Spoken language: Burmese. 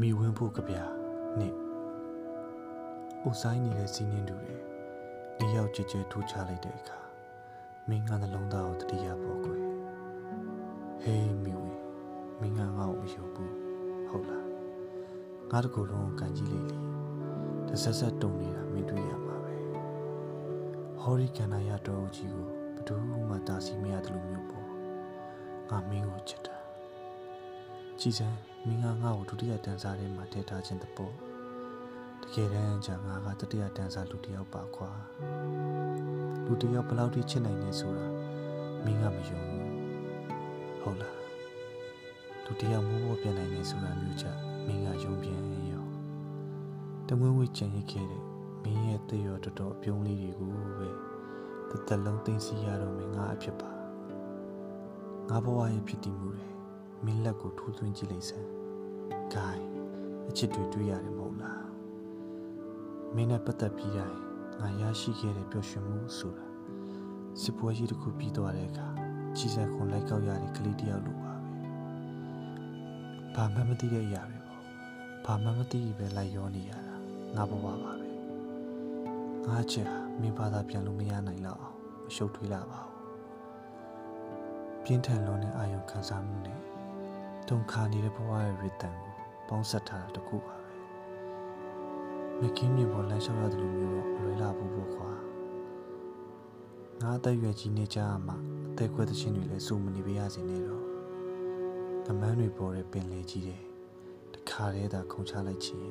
မိဝင်းဖို့ကြပြနှစ်အိုဆိုင်နေတဲ့စီးနှင်းတူတွေလေးယောက်ကြွကြွထိုးချလိုက်တဲ့အခါမင်းကနှလုံးသားကိုတတိယပေါ်ကွယ်ဟေးမိဝင်းမင်းကငါ့ကိုမယုံဘူးဟုတ်လားငါတကူလုံးကိုကန်ကြည့်လိုက်လေတစ်ဆက်ဆက်တုံနေတာမင်းတွေ့ရမှာပဲဟော်ရီကန်နာရတော်ကြီးကိုဘယ်သူမှတားဆီးမရတယ်လို့မျိုးပေါ့ငါမင်းကိုချစ်တာ ကြည်စံမင်းကငါ့ကိုဒုတိယတန်းစားထဲမှာထည့်ထားခြင်းတပေါ့တကယ်တမ်းကျငါကတတိယတန်းစားလူတစ်ယောက်ပါကွာလူတစ်ယောက်ဘယ်လောက်ထိချစ်နိုင်လဲဆိုတာမင်းကမယုံဘူးဟုတ်လားလူတစ်ယောက်မိုးပေါ်ပြန်နိုင်တယ်ဆိုတာမျိုးချက်မင်းကယုံပြန်ရောတမွေးဝေးကြံရစ်ခဲ့တဲ့မင်းရဲ့တရောတော်တော်အပြုံးလေးတွေကိုပဲတစ်သက်လုံးသိသိရတော့မင်းငါအဖြစ်ပါငါဘဝရဲ့ဖြစ်တည်မှုတွေ မင်းလက်ကိုထိုးသွင်းကြည့်လိုက်စမ်း။ဂိုင်းအချစ်တွေတွေ့ရတယ်မဟုတ်လား။မင်းနဲ့ပတ်သက်ပြီးတိုင်းငါရရှိခဲ့တဲ့ပျော်ရွှင်မှုဆိုတာစစ်ပွဲကြီးတစ်ခုပြီးသွားတဲ့အခါကြီးစက်ခွန်လိုက်ကောက်ရတဲ့ကလေးတစ်ယောက်လိုပါပဲ။ဘာမှမသိတဲ့အရာတွေပေါ့။ဘာမှမသိပဲလိုက်ရောနေရတာငါဘဝပါပဲ။ငါချစ်ဟာမင်းဘာသာပြန်လို့မရနိုင်တော့အောင်မရှုပ်ထွေးလာပါဘူး။ပြင်းထန်လွန်တဲ့အာယုံခံစားမှုနဲ့ တုံခါနေတဲ့ဘဝရဲ့ရစ်တန်ကိုပေါင်းဆက်ထားတာတခုပါပဲမကင်းမြင်ပေါ်လမ်းလျှောက်ရတယ်လို့မျိုးတော့မလွယ်လာဘူးပေါ့ခွာငါအသက်ရွယ်ကြီးနေကြမှာအသက်ခွဲတဲ့ချင်းတွေလည်းစုမနေပါရစေနဲ့တော့ကမန်းတွေပေါ်တဲ့ပင်လေကြီးတယ်တခါတည်းသာခုန်ချလိုက်ချင်